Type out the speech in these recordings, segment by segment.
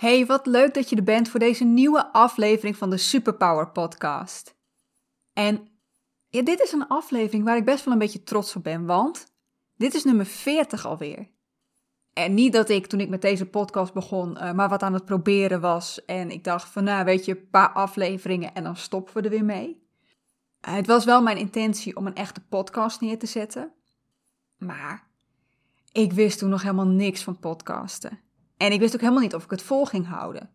Hey, wat leuk dat je er bent voor deze nieuwe aflevering van de Superpower Podcast. En ja, dit is een aflevering waar ik best wel een beetje trots op ben, want dit is nummer 40 alweer. En niet dat ik toen ik met deze podcast begon, uh, maar wat aan het proberen was. En ik dacht van, nou weet je, een paar afleveringen en dan stoppen we er weer mee. Uh, het was wel mijn intentie om een echte podcast neer te zetten. Maar ik wist toen nog helemaal niks van podcasten. En ik wist ook helemaal niet of ik het vol ging houden.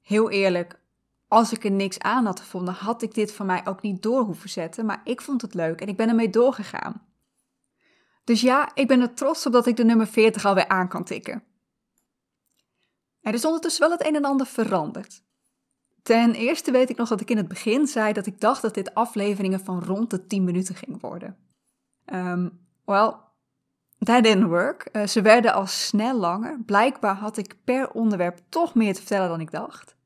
Heel eerlijk, als ik er niks aan had gevonden, had ik dit van mij ook niet door hoeven zetten. Maar ik vond het leuk en ik ben ermee doorgegaan. Dus ja, ik ben er trots op dat ik de nummer 40 alweer aan kan tikken. Er is ondertussen wel het een en ander veranderd. Ten eerste weet ik nog dat ik in het begin zei dat ik dacht dat dit afleveringen van rond de 10 minuten ging worden. Um, well, that didn't work. Uh, ze werden al snel langer. Blijkbaar had ik per onderwerp toch meer te vertellen dan ik dacht.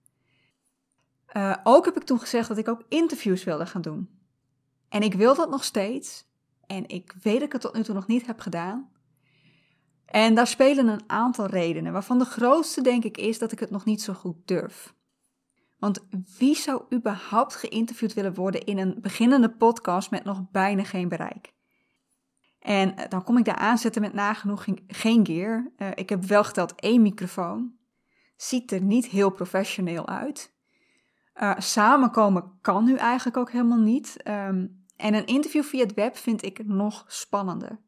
Uh, ook heb ik toen gezegd dat ik ook interviews wilde gaan doen. En ik wil dat nog steeds. En ik weet dat ik het tot nu toe nog niet heb gedaan. En daar spelen een aantal redenen, waarvan de grootste denk ik is dat ik het nog niet zo goed durf. Want wie zou überhaupt geïnterviewd willen worden in een beginnende podcast met nog bijna geen bereik? En eh, dan kom ik daar aanzetten met nagenoeg geen gear. Uh, ik heb wel geteld één microfoon. Ziet er niet heel professioneel uit. Uh, samenkomen kan nu eigenlijk ook helemaal niet. Um, en een interview via het web vind ik nog spannender.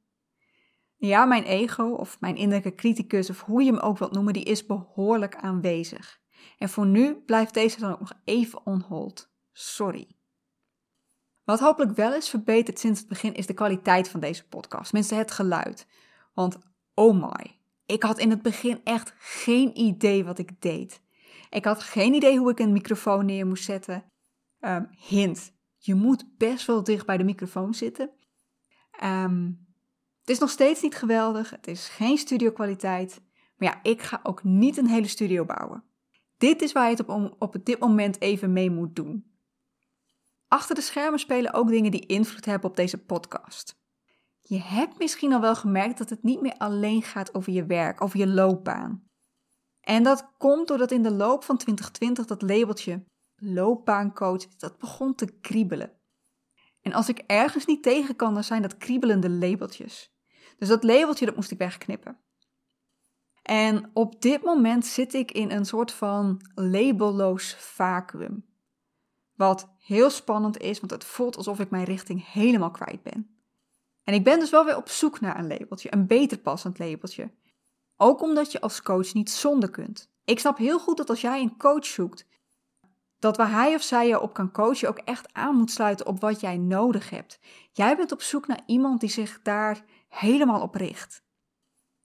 Ja, mijn ego of mijn innerlijke criticus of hoe je hem ook wilt noemen, die is behoorlijk aanwezig. En voor nu blijft deze dan ook nog even onhold. Sorry. Wat hopelijk wel is verbeterd sinds het begin is de kwaliteit van deze podcast, tenminste het geluid. Want oh my, ik had in het begin echt geen idee wat ik deed. Ik had geen idee hoe ik een microfoon neer moest zetten. Um, hint, je moet best wel dicht bij de microfoon zitten. Um, het is nog steeds niet geweldig, het is geen studiokwaliteit. Maar ja, ik ga ook niet een hele studio bouwen. Dit is waar je het op, op dit moment even mee moet doen. Achter de schermen spelen ook dingen die invloed hebben op deze podcast. Je hebt misschien al wel gemerkt dat het niet meer alleen gaat over je werk, over je loopbaan. En dat komt doordat in de loop van 2020 dat labeltje loopbaancoach, dat begon te kriebelen. En als ik ergens niet tegen kan, dan zijn dat kriebelende labeltjes. Dus dat labeltje, dat moest ik wegknippen. En op dit moment zit ik in een soort van labelloos vacuüm. Wat heel spannend is, want het voelt alsof ik mijn richting helemaal kwijt ben. En ik ben dus wel weer op zoek naar een labeltje, een beter passend labeltje. Ook omdat je als coach niet zonder kunt. Ik snap heel goed dat als jij een coach zoekt, dat waar hij of zij je op kan coachen ook echt aan moet sluiten op wat jij nodig hebt. Jij bent op zoek naar iemand die zich daar helemaal op richt.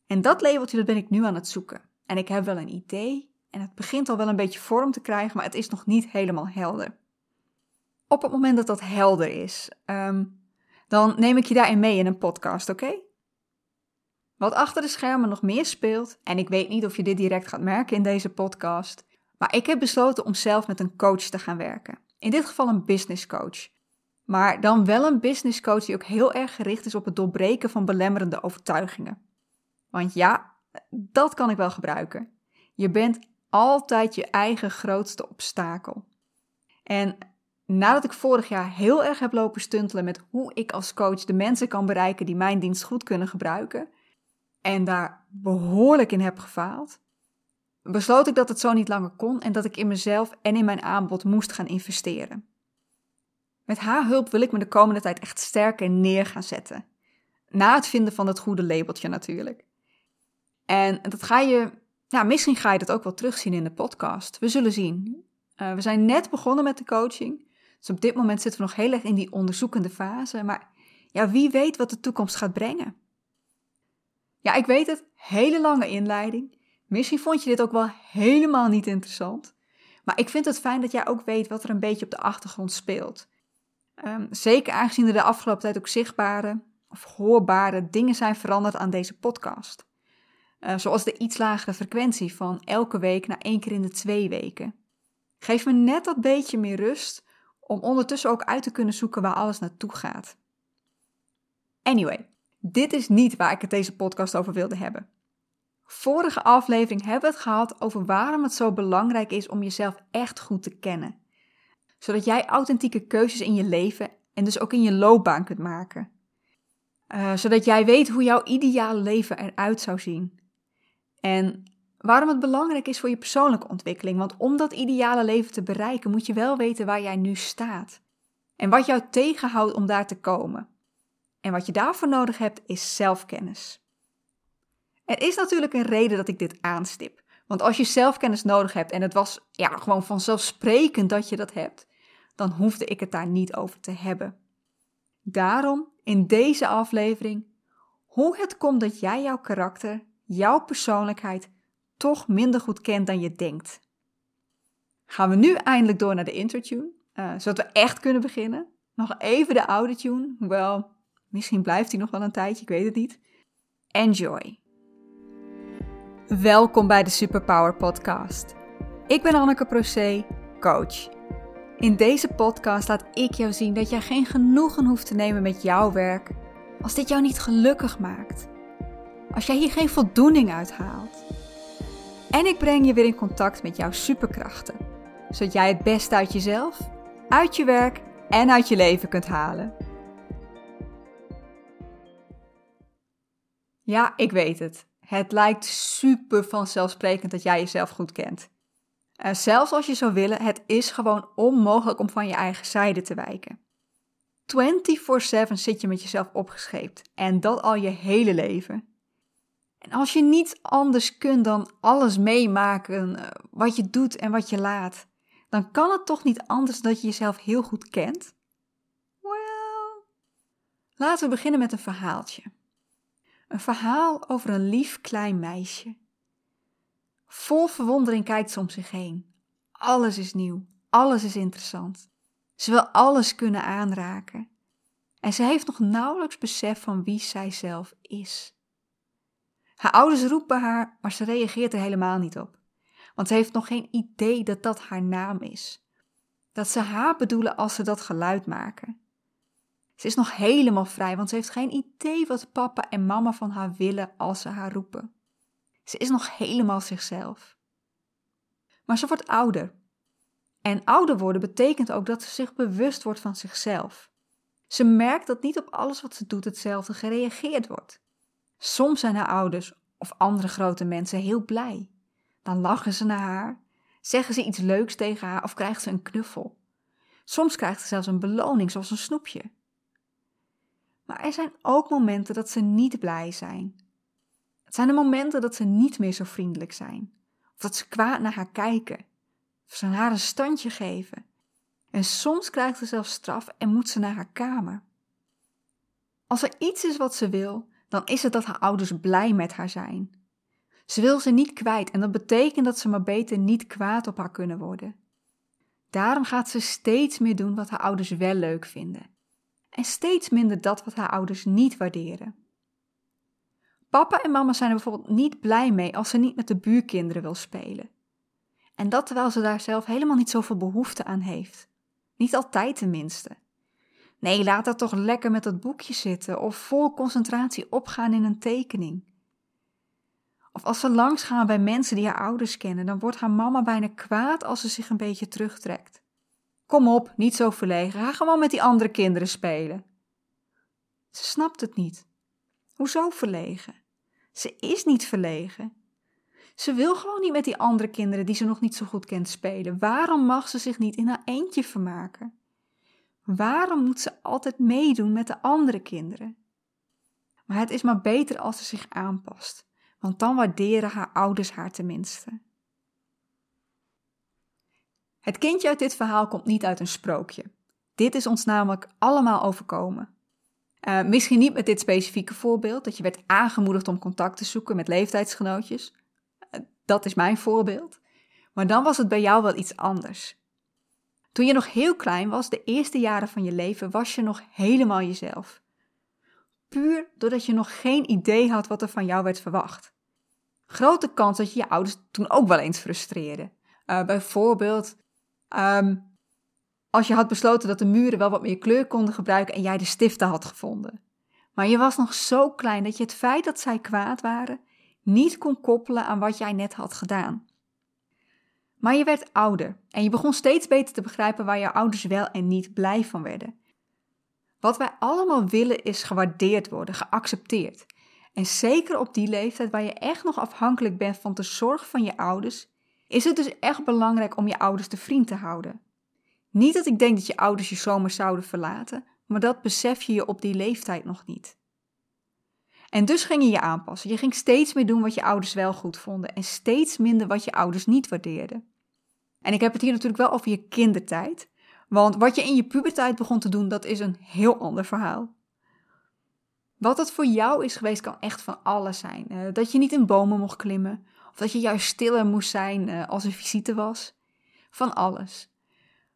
En dat labeltje dat ben ik nu aan het zoeken. En ik heb wel een idee en het begint al wel een beetje vorm te krijgen, maar het is nog niet helemaal helder. Op het moment dat dat helder is, um, dan neem ik je daarin mee in een podcast, oké? Wat achter de schermen nog meer speelt, en ik weet niet of je dit direct gaat merken in deze podcast, maar ik heb besloten om zelf met een coach te gaan werken. In dit geval een business coach. Maar dan wel een business coach die ook heel erg gericht is op het doorbreken van belemmerende overtuigingen. Want ja, dat kan ik wel gebruiken. Je bent altijd je eigen grootste obstakel. En nadat ik vorig jaar heel erg heb lopen stuntelen met hoe ik als coach de mensen kan bereiken die mijn dienst goed kunnen gebruiken, en daar behoorlijk in heb gefaald, besloot ik dat het zo niet langer kon en dat ik in mezelf en in mijn aanbod moest gaan investeren. Met haar hulp wil ik me de komende tijd echt sterker neer gaan zetten. Na het vinden van het goede labeltje natuurlijk. En dat ga je, misschien ga je dat ook wel terugzien in de podcast. We zullen zien. Uh, we zijn net begonnen met de coaching. Dus op dit moment zitten we nog heel erg in die onderzoekende fase. Maar ja, wie weet wat de toekomst gaat brengen. Ja, ik weet het, hele lange inleiding. Misschien vond je dit ook wel helemaal niet interessant. Maar ik vind het fijn dat jij ook weet wat er een beetje op de achtergrond speelt. Um, zeker aangezien er de afgelopen tijd ook zichtbare of hoorbare dingen zijn veranderd aan deze podcast. Uh, zoals de iets lagere frequentie van elke week naar één keer in de twee weken. Geef me net dat beetje meer rust om ondertussen ook uit te kunnen zoeken waar alles naartoe gaat. Anyway, dit is niet waar ik het deze podcast over wilde hebben. Vorige aflevering hebben we het gehad over waarom het zo belangrijk is om jezelf echt goed te kennen. Zodat jij authentieke keuzes in je leven en dus ook in je loopbaan kunt maken. Uh, zodat jij weet hoe jouw ideale leven eruit zou zien. En waarom het belangrijk is voor je persoonlijke ontwikkeling. Want om dat ideale leven te bereiken moet je wel weten waar jij nu staat. En wat jou tegenhoudt om daar te komen. En wat je daarvoor nodig hebt is zelfkennis. Er is natuurlijk een reden dat ik dit aanstip. Want als je zelfkennis nodig hebt en het was ja, gewoon vanzelfsprekend dat je dat hebt, dan hoefde ik het daar niet over te hebben. Daarom in deze aflevering hoe het komt dat jij jouw karakter, jouw persoonlijkheid toch minder goed kent dan je denkt. Gaan we nu eindelijk door naar de intertune, uh, zodat we echt kunnen beginnen. Nog even de oude tune, wel, misschien blijft hij nog wel een tijdje, ik weet het niet. Enjoy! Welkom bij de Superpower Podcast. Ik ben Anneke Procé, coach. In deze podcast laat ik jou zien dat jij geen genoegen hoeft te nemen met jouw werk als dit jou niet gelukkig maakt. Als jij hier geen voldoening uit haalt. En ik breng je weer in contact met jouw superkrachten, zodat jij het beste uit jezelf, uit je werk en uit je leven kunt halen. Ja, ik weet het. Het lijkt super vanzelfsprekend dat jij jezelf goed kent. Uh, zelfs als je zou willen, het is gewoon onmogelijk om van je eigen zijde te wijken. 24/7 zit je met jezelf opgescheept en dat al je hele leven. En als je niet anders kunt dan alles meemaken, uh, wat je doet en wat je laat, dan kan het toch niet anders dat je jezelf heel goed kent? Well, laten we beginnen met een verhaaltje. Een verhaal over een lief klein meisje. Vol verwondering kijkt ze om zich heen. Alles is nieuw, alles is interessant. Ze wil alles kunnen aanraken. En ze heeft nog nauwelijks besef van wie zij zelf is. Haar ouders roepen haar, maar ze reageert er helemaal niet op. Want ze heeft nog geen idee dat dat haar naam is. Dat ze haar bedoelen als ze dat geluid maken. Ze is nog helemaal vrij, want ze heeft geen idee wat papa en mama van haar willen als ze haar roepen. Ze is nog helemaal zichzelf. Maar ze wordt ouder. En ouder worden betekent ook dat ze zich bewust wordt van zichzelf. Ze merkt dat niet op alles wat ze doet hetzelfde gereageerd wordt. Soms zijn haar ouders of andere grote mensen heel blij. Dan lachen ze naar haar, zeggen ze iets leuks tegen haar of krijgt ze een knuffel. Soms krijgt ze zelfs een beloning, zoals een snoepje. Maar er zijn ook momenten dat ze niet blij zijn. Het zijn de momenten dat ze niet meer zo vriendelijk zijn. Of dat ze kwaad naar haar kijken. Of ze haar een standje geven. En soms krijgt ze zelfs straf en moet ze naar haar kamer. Als er iets is wat ze wil, dan is het dat haar ouders blij met haar zijn. Ze wil ze niet kwijt en dat betekent dat ze maar beter niet kwaad op haar kunnen worden. Daarom gaat ze steeds meer doen wat haar ouders wel leuk vinden en steeds minder dat wat haar ouders niet waarderen. Papa en mama zijn er bijvoorbeeld niet blij mee als ze niet met de buurkinderen wil spelen. En dat terwijl ze daar zelf helemaal niet zoveel behoefte aan heeft. Niet altijd tenminste. Nee, laat haar toch lekker met dat boekje zitten of vol concentratie opgaan in een tekening. Of als ze langs gaan bij mensen die haar ouders kennen, dan wordt haar mama bijna kwaad als ze zich een beetje terugtrekt. Kom op, niet zo verlegen. Ga gewoon met die andere kinderen spelen. Ze snapt het niet. Hoezo verlegen? Ze is niet verlegen. Ze wil gewoon niet met die andere kinderen die ze nog niet zo goed kent spelen. Waarom mag ze zich niet in haar eentje vermaken? Waarom moet ze altijd meedoen met de andere kinderen? Maar het is maar beter als ze zich aanpast, want dan waarderen haar ouders haar tenminste. Het kindje uit dit verhaal komt niet uit een sprookje. Dit is ons namelijk allemaal overkomen. Uh, misschien niet met dit specifieke voorbeeld, dat je werd aangemoedigd om contact te zoeken met leeftijdsgenootjes. Uh, dat is mijn voorbeeld. Maar dan was het bij jou wel iets anders. Toen je nog heel klein was, de eerste jaren van je leven, was je nog helemaal jezelf. Puur doordat je nog geen idee had wat er van jou werd verwacht. Grote kans dat je je ouders toen ook wel eens frustreerden. Uh, bijvoorbeeld Um, als je had besloten dat de muren wel wat meer kleur konden gebruiken en jij de stiften had gevonden. Maar je was nog zo klein dat je het feit dat zij kwaad waren niet kon koppelen aan wat jij net had gedaan. Maar je werd ouder en je begon steeds beter te begrijpen waar jouw ouders wel en niet blij van werden. Wat wij allemaal willen is gewaardeerd worden, geaccepteerd. En zeker op die leeftijd waar je echt nog afhankelijk bent van de zorg van je ouders, is het dus echt belangrijk om je ouders te vriend te houden. Niet dat ik denk dat je ouders je zomaar zouden verlaten, maar dat besef je je op die leeftijd nog niet. En dus ging je je aanpassen. Je ging steeds meer doen wat je ouders wel goed vonden en steeds minder wat je ouders niet waardeerden. En ik heb het hier natuurlijk wel over je kindertijd, want wat je in je puberteit begon te doen, dat is een heel ander verhaal. Wat het voor jou is geweest, kan echt van alles zijn. Uh, dat je niet in bomen mocht klimmen, of dat je juist stiller moest zijn uh, als er visite was. Van alles.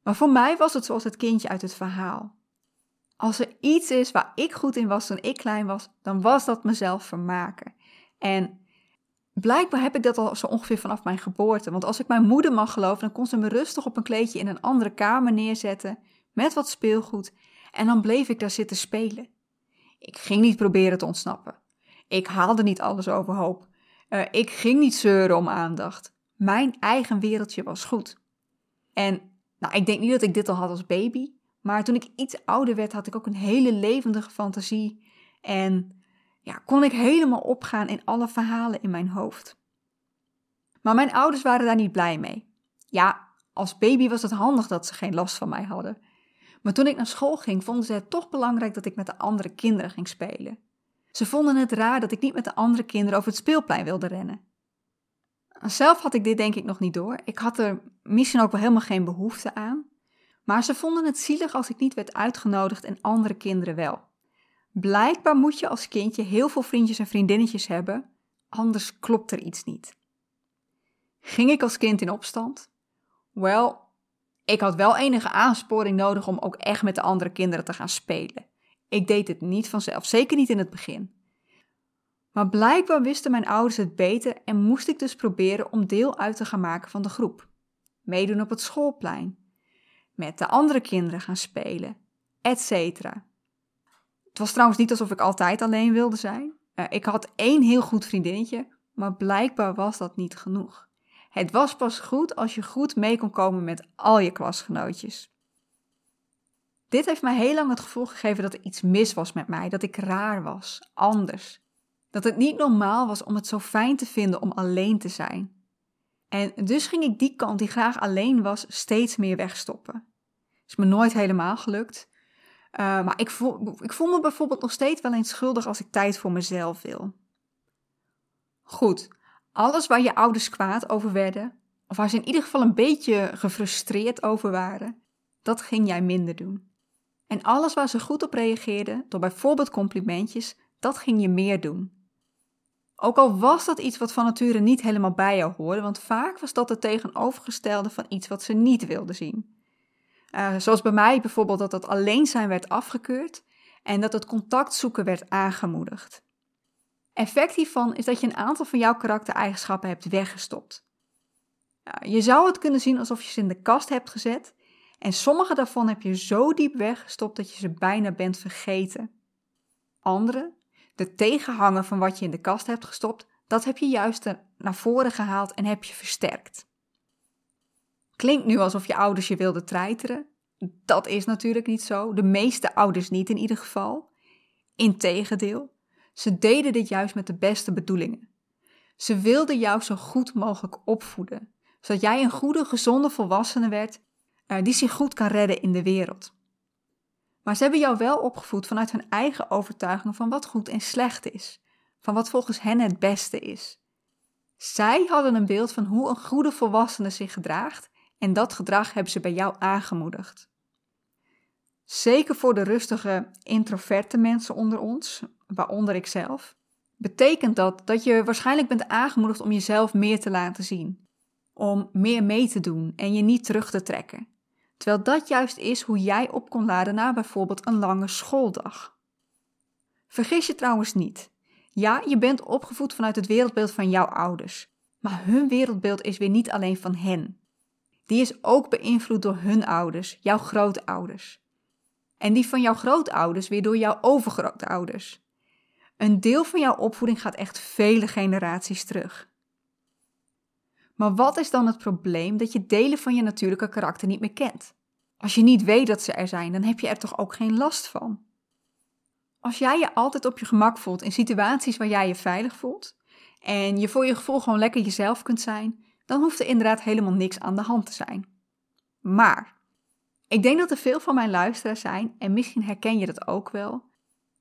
Maar voor mij was het zoals het kindje uit het verhaal. Als er iets is waar ik goed in was toen ik klein was, dan was dat mezelf vermaken. En blijkbaar heb ik dat al zo ongeveer vanaf mijn geboorte. Want als ik mijn moeder mag geloven, dan kon ze me rustig op een kleedje in een andere kamer neerzetten met wat speelgoed. En dan bleef ik daar zitten spelen. Ik ging niet proberen te ontsnappen. Ik haalde niet alles overhoop. Uh, ik ging niet zeuren om aandacht. Mijn eigen wereldje was goed. En nou, ik denk niet dat ik dit al had als baby. Maar toen ik iets ouder werd, had ik ook een hele levendige fantasie. En ja, kon ik helemaal opgaan in alle verhalen in mijn hoofd. Maar mijn ouders waren daar niet blij mee. Ja, als baby was het handig dat ze geen last van mij hadden. Maar toen ik naar school ging, vonden ze het toch belangrijk dat ik met de andere kinderen ging spelen. Ze vonden het raar dat ik niet met de andere kinderen over het speelplein wilde rennen. Zelf had ik dit denk ik nog niet door. Ik had er misschien ook wel helemaal geen behoefte aan. Maar ze vonden het zielig als ik niet werd uitgenodigd en andere kinderen wel. Blijkbaar moet je als kindje heel veel vriendjes en vriendinnetjes hebben, anders klopt er iets niet. Ging ik als kind in opstand? Wel, ik had wel enige aansporing nodig om ook echt met de andere kinderen te gaan spelen. Ik deed het niet vanzelf, zeker niet in het begin. Maar blijkbaar wisten mijn ouders het beter en moest ik dus proberen om deel uit te gaan maken van de groep. Meedoen op het schoolplein, met de andere kinderen gaan spelen, etc. Het was trouwens niet alsof ik altijd alleen wilde zijn. Uh, ik had één heel goed vriendinnetje, maar blijkbaar was dat niet genoeg. Het was pas goed als je goed mee kon komen met al je klasgenootjes. Dit heeft mij heel lang het gevoel gegeven dat er iets mis was met mij, dat ik raar was, anders. Dat het niet normaal was om het zo fijn te vinden om alleen te zijn. En dus ging ik die kant die graag alleen was steeds meer wegstoppen. Is me nooit helemaal gelukt. Uh, maar ik voel, ik voel me bijvoorbeeld nog steeds wel eens schuldig als ik tijd voor mezelf wil. Goed, alles waar je ouders kwaad over werden, of waar ze in ieder geval een beetje gefrustreerd over waren, dat ging jij minder doen. En alles waar ze goed op reageerden, door bijvoorbeeld complimentjes, dat ging je meer doen. Ook al was dat iets wat van nature niet helemaal bij jou hoorde, want vaak was dat het tegenovergestelde van iets wat ze niet wilden zien. Uh, zoals bij mij bijvoorbeeld dat het alleen zijn werd afgekeurd en dat het contact zoeken werd aangemoedigd. Effect hiervan is dat je een aantal van jouw karaktereigenschappen hebt weggestopt. Je zou het kunnen zien alsof je ze in de kast hebt gezet en sommige daarvan heb je zo diep weggestopt dat je ze bijna bent vergeten. Andere, de tegenhanger van wat je in de kast hebt gestopt, dat heb je juist naar voren gehaald en heb je versterkt. Klinkt nu alsof je ouders je wilden treiteren. Dat is natuurlijk niet zo. De meeste ouders niet in ieder geval. Integendeel, ze deden dit juist met de beste bedoelingen. Ze wilden jou zo goed mogelijk opvoeden, zodat jij een goede, gezonde volwassene werd uh, die zich goed kan redden in de wereld. Maar ze hebben jou wel opgevoed vanuit hun eigen overtuiging van wat goed en slecht is, van wat volgens hen het beste is. Zij hadden een beeld van hoe een goede volwassene zich gedraagt en dat gedrag hebben ze bij jou aangemoedigd. Zeker voor de rustige, introverte mensen onder ons, waaronder ik zelf, betekent dat dat je waarschijnlijk bent aangemoedigd om jezelf meer te laten zien, om meer mee te doen en je niet terug te trekken. Terwijl dat juist is hoe jij op kon laden na bijvoorbeeld een lange schooldag. Vergis je trouwens niet. Ja, je bent opgevoed vanuit het wereldbeeld van jouw ouders, maar hun wereldbeeld is weer niet alleen van hen. Die is ook beïnvloed door hun ouders, jouw grootouders. En die van jouw grootouders weer door jouw overgrootouders. Een deel van jouw opvoeding gaat echt vele generaties terug. Maar wat is dan het probleem dat je delen van je natuurlijke karakter niet meer kent? Als je niet weet dat ze er zijn, dan heb je er toch ook geen last van? Als jij je altijd op je gemak voelt in situaties waar jij je veilig voelt en je voor je gevoel gewoon lekker jezelf kunt zijn, dan hoeft er inderdaad helemaal niks aan de hand te zijn. Maar ik denk dat er veel van mijn luisteraars zijn, en misschien herken je dat ook wel,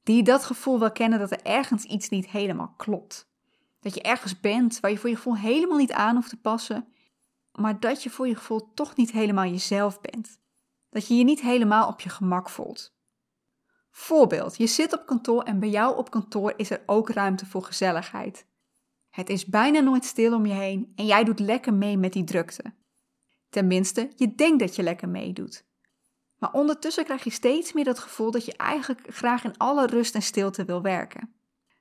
die dat gevoel wel kennen dat er ergens iets niet helemaal klopt. Dat je ergens bent waar je voor je gevoel helemaal niet aan hoeft te passen, maar dat je voor je gevoel toch niet helemaal jezelf bent. Dat je je niet helemaal op je gemak voelt. Voorbeeld, je zit op kantoor en bij jou op kantoor is er ook ruimte voor gezelligheid. Het is bijna nooit stil om je heen en jij doet lekker mee met die drukte. Tenminste, je denkt dat je lekker meedoet. Maar ondertussen krijg je steeds meer dat gevoel dat je eigenlijk graag in alle rust en stilte wil werken.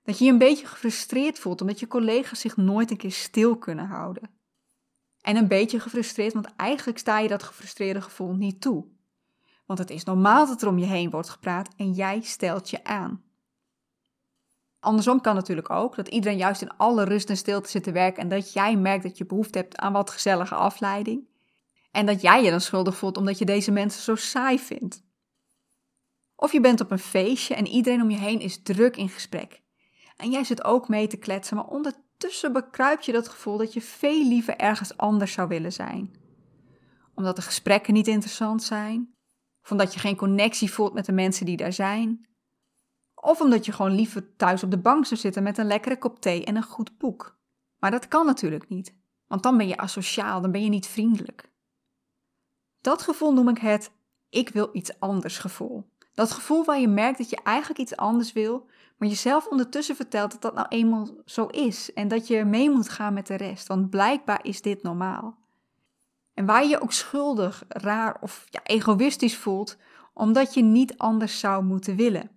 Dat je je een beetje gefrustreerd voelt omdat je collega's zich nooit een keer stil kunnen houden. En een beetje gefrustreerd, want eigenlijk sta je dat gefrustreerde gevoel niet toe. Want het is normaal dat er om je heen wordt gepraat en jij stelt je aan. Andersom kan natuurlijk ook dat iedereen juist in alle rust en stilte zit te werken en dat jij merkt dat je behoefte hebt aan wat gezellige afleiding. En dat jij je dan schuldig voelt omdat je deze mensen zo saai vindt. Of je bent op een feestje en iedereen om je heen is druk in gesprek. En jij zit ook mee te kletsen, maar ondertussen bekruip je dat gevoel dat je veel liever ergens anders zou willen zijn. Omdat de gesprekken niet interessant zijn, of omdat je geen connectie voelt met de mensen die daar zijn, of omdat je gewoon liever thuis op de bank zou zitten met een lekkere kop thee en een goed boek. Maar dat kan natuurlijk niet, want dan ben je asociaal, dan ben je niet vriendelijk. Dat gevoel noem ik het ik wil iets anders gevoel. Dat gevoel waar je merkt dat je eigenlijk iets anders wil, maar jezelf ondertussen vertelt dat dat nou eenmaal zo is en dat je mee moet gaan met de rest, want blijkbaar is dit normaal. En waar je je ook schuldig, raar of ja, egoïstisch voelt, omdat je niet anders zou moeten willen.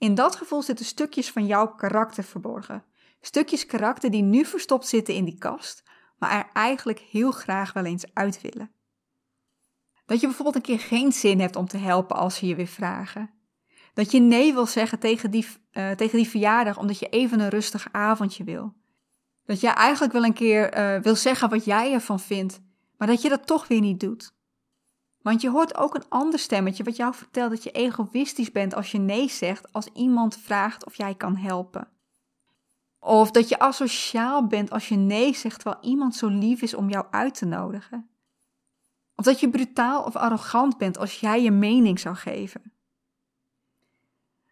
In dat gevoel zitten stukjes van jouw karakter verborgen. Stukjes karakter die nu verstopt zitten in die kast, maar er eigenlijk heel graag wel eens uit willen. Dat je bijvoorbeeld een keer geen zin hebt om te helpen als ze je weer vragen. Dat je nee wil zeggen tegen die, uh, tegen die verjaardag omdat je even een rustig avondje wil. Dat je eigenlijk wel een keer uh, wil zeggen wat jij ervan vindt, maar dat je dat toch weer niet doet. Want je hoort ook een ander stemmetje wat jou vertelt dat je egoïstisch bent als je nee zegt als iemand vraagt of jij kan helpen. Of dat je asociaal bent als je nee zegt terwijl iemand zo lief is om jou uit te nodigen. Of dat je brutaal of arrogant bent als jij je mening zou geven.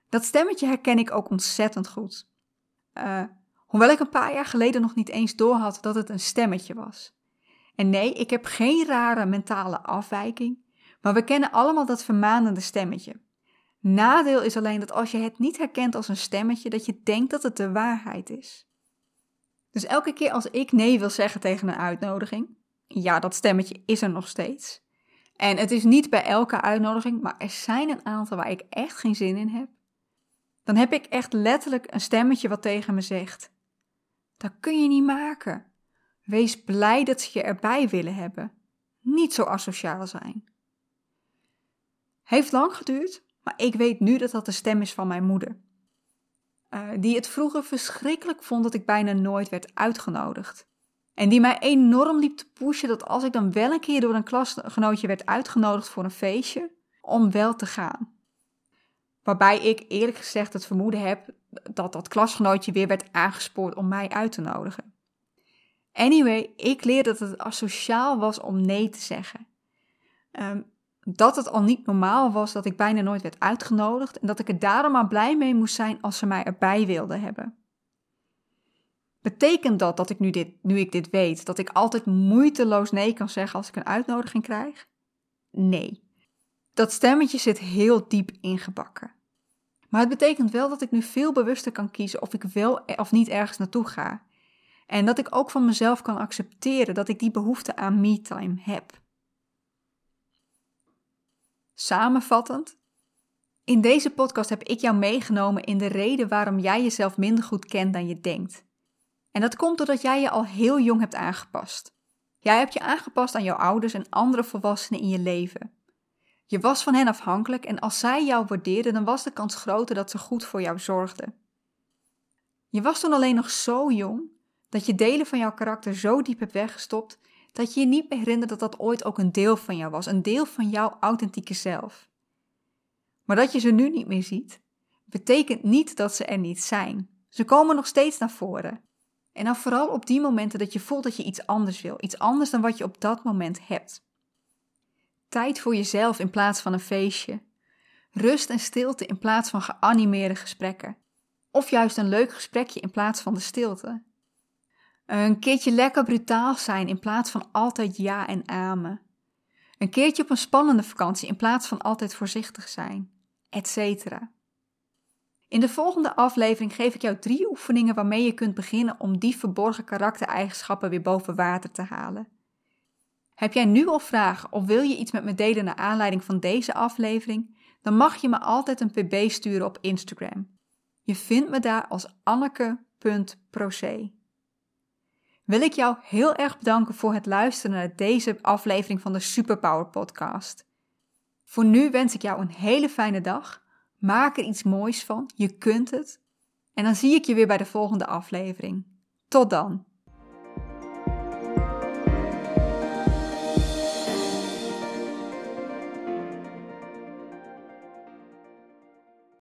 Dat stemmetje herken ik ook ontzettend goed. Uh, hoewel ik een paar jaar geleden nog niet eens doorhad dat het een stemmetje was. En nee, ik heb geen rare mentale afwijking, maar we kennen allemaal dat vermanende stemmetje. Nadeel is alleen dat als je het niet herkent als een stemmetje, dat je denkt dat het de waarheid is. Dus elke keer als ik nee wil zeggen tegen een uitnodiging, ja, dat stemmetje is er nog steeds. En het is niet bij elke uitnodiging, maar er zijn een aantal waar ik echt geen zin in heb. Dan heb ik echt letterlijk een stemmetje wat tegen me zegt: Dat kun je niet maken. Wees blij dat ze je erbij willen hebben. Niet zo asociaal zijn. Heeft lang geduurd, maar ik weet nu dat dat de stem is van mijn moeder. Uh, die het vroeger verschrikkelijk vond dat ik bijna nooit werd uitgenodigd. En die mij enorm liep te pushen dat als ik dan wel een keer door een klasgenootje werd uitgenodigd voor een feestje, om wel te gaan. Waarbij ik eerlijk gezegd het vermoeden heb dat dat klasgenootje weer werd aangespoord om mij uit te nodigen. Anyway, ik leerde dat het asociaal was om nee te zeggen. Um, dat het al niet normaal was dat ik bijna nooit werd uitgenodigd en dat ik er daarom maar blij mee moest zijn als ze mij erbij wilden hebben. Betekent dat dat ik nu, dit, nu ik dit weet, dat ik altijd moeiteloos nee kan zeggen als ik een uitnodiging krijg? Nee. Dat stemmetje zit heel diep ingebakken. Maar het betekent wel dat ik nu veel bewuster kan kiezen of ik wel of niet ergens naartoe ga. En dat ik ook van mezelf kan accepteren dat ik die behoefte aan me-time heb. Samenvattend, in deze podcast heb ik jou meegenomen in de reden waarom jij jezelf minder goed kent dan je denkt. En dat komt doordat jij je al heel jong hebt aangepast. Jij hebt je aangepast aan jouw ouders en andere volwassenen in je leven. Je was van hen afhankelijk en als zij jou waardeerden, dan was de kans groter dat ze goed voor jou zorgden. Je was toen alleen nog zo jong dat je delen van jouw karakter zo diep hebt weggestopt dat je je niet meer herinnert dat dat ooit ook een deel van jou was, een deel van jouw authentieke zelf. Maar dat je ze nu niet meer ziet, betekent niet dat ze er niet zijn. Ze komen nog steeds naar voren. En dan vooral op die momenten dat je voelt dat je iets anders wil, iets anders dan wat je op dat moment hebt. Tijd voor jezelf in plaats van een feestje. Rust en stilte in plaats van geanimeerde gesprekken. Of juist een leuk gesprekje in plaats van de stilte. Een keertje lekker brutaal zijn in plaats van altijd ja en amen. Een keertje op een spannende vakantie in plaats van altijd voorzichtig zijn, etc. In de volgende aflevering geef ik jou drie oefeningen waarmee je kunt beginnen om die verborgen karaktereigenschappen weer boven water te halen. Heb jij nu al vragen of wil je iets met me delen naar aanleiding van deze aflevering? Dan mag je me altijd een pb sturen op Instagram. Je vindt me daar als anneke.proce. Wil ik jou heel erg bedanken voor het luisteren naar deze aflevering van de Superpower Podcast. Voor nu wens ik jou een hele fijne dag. Maak er iets moois van. Je kunt het. En dan zie ik je weer bij de volgende aflevering. Tot dan.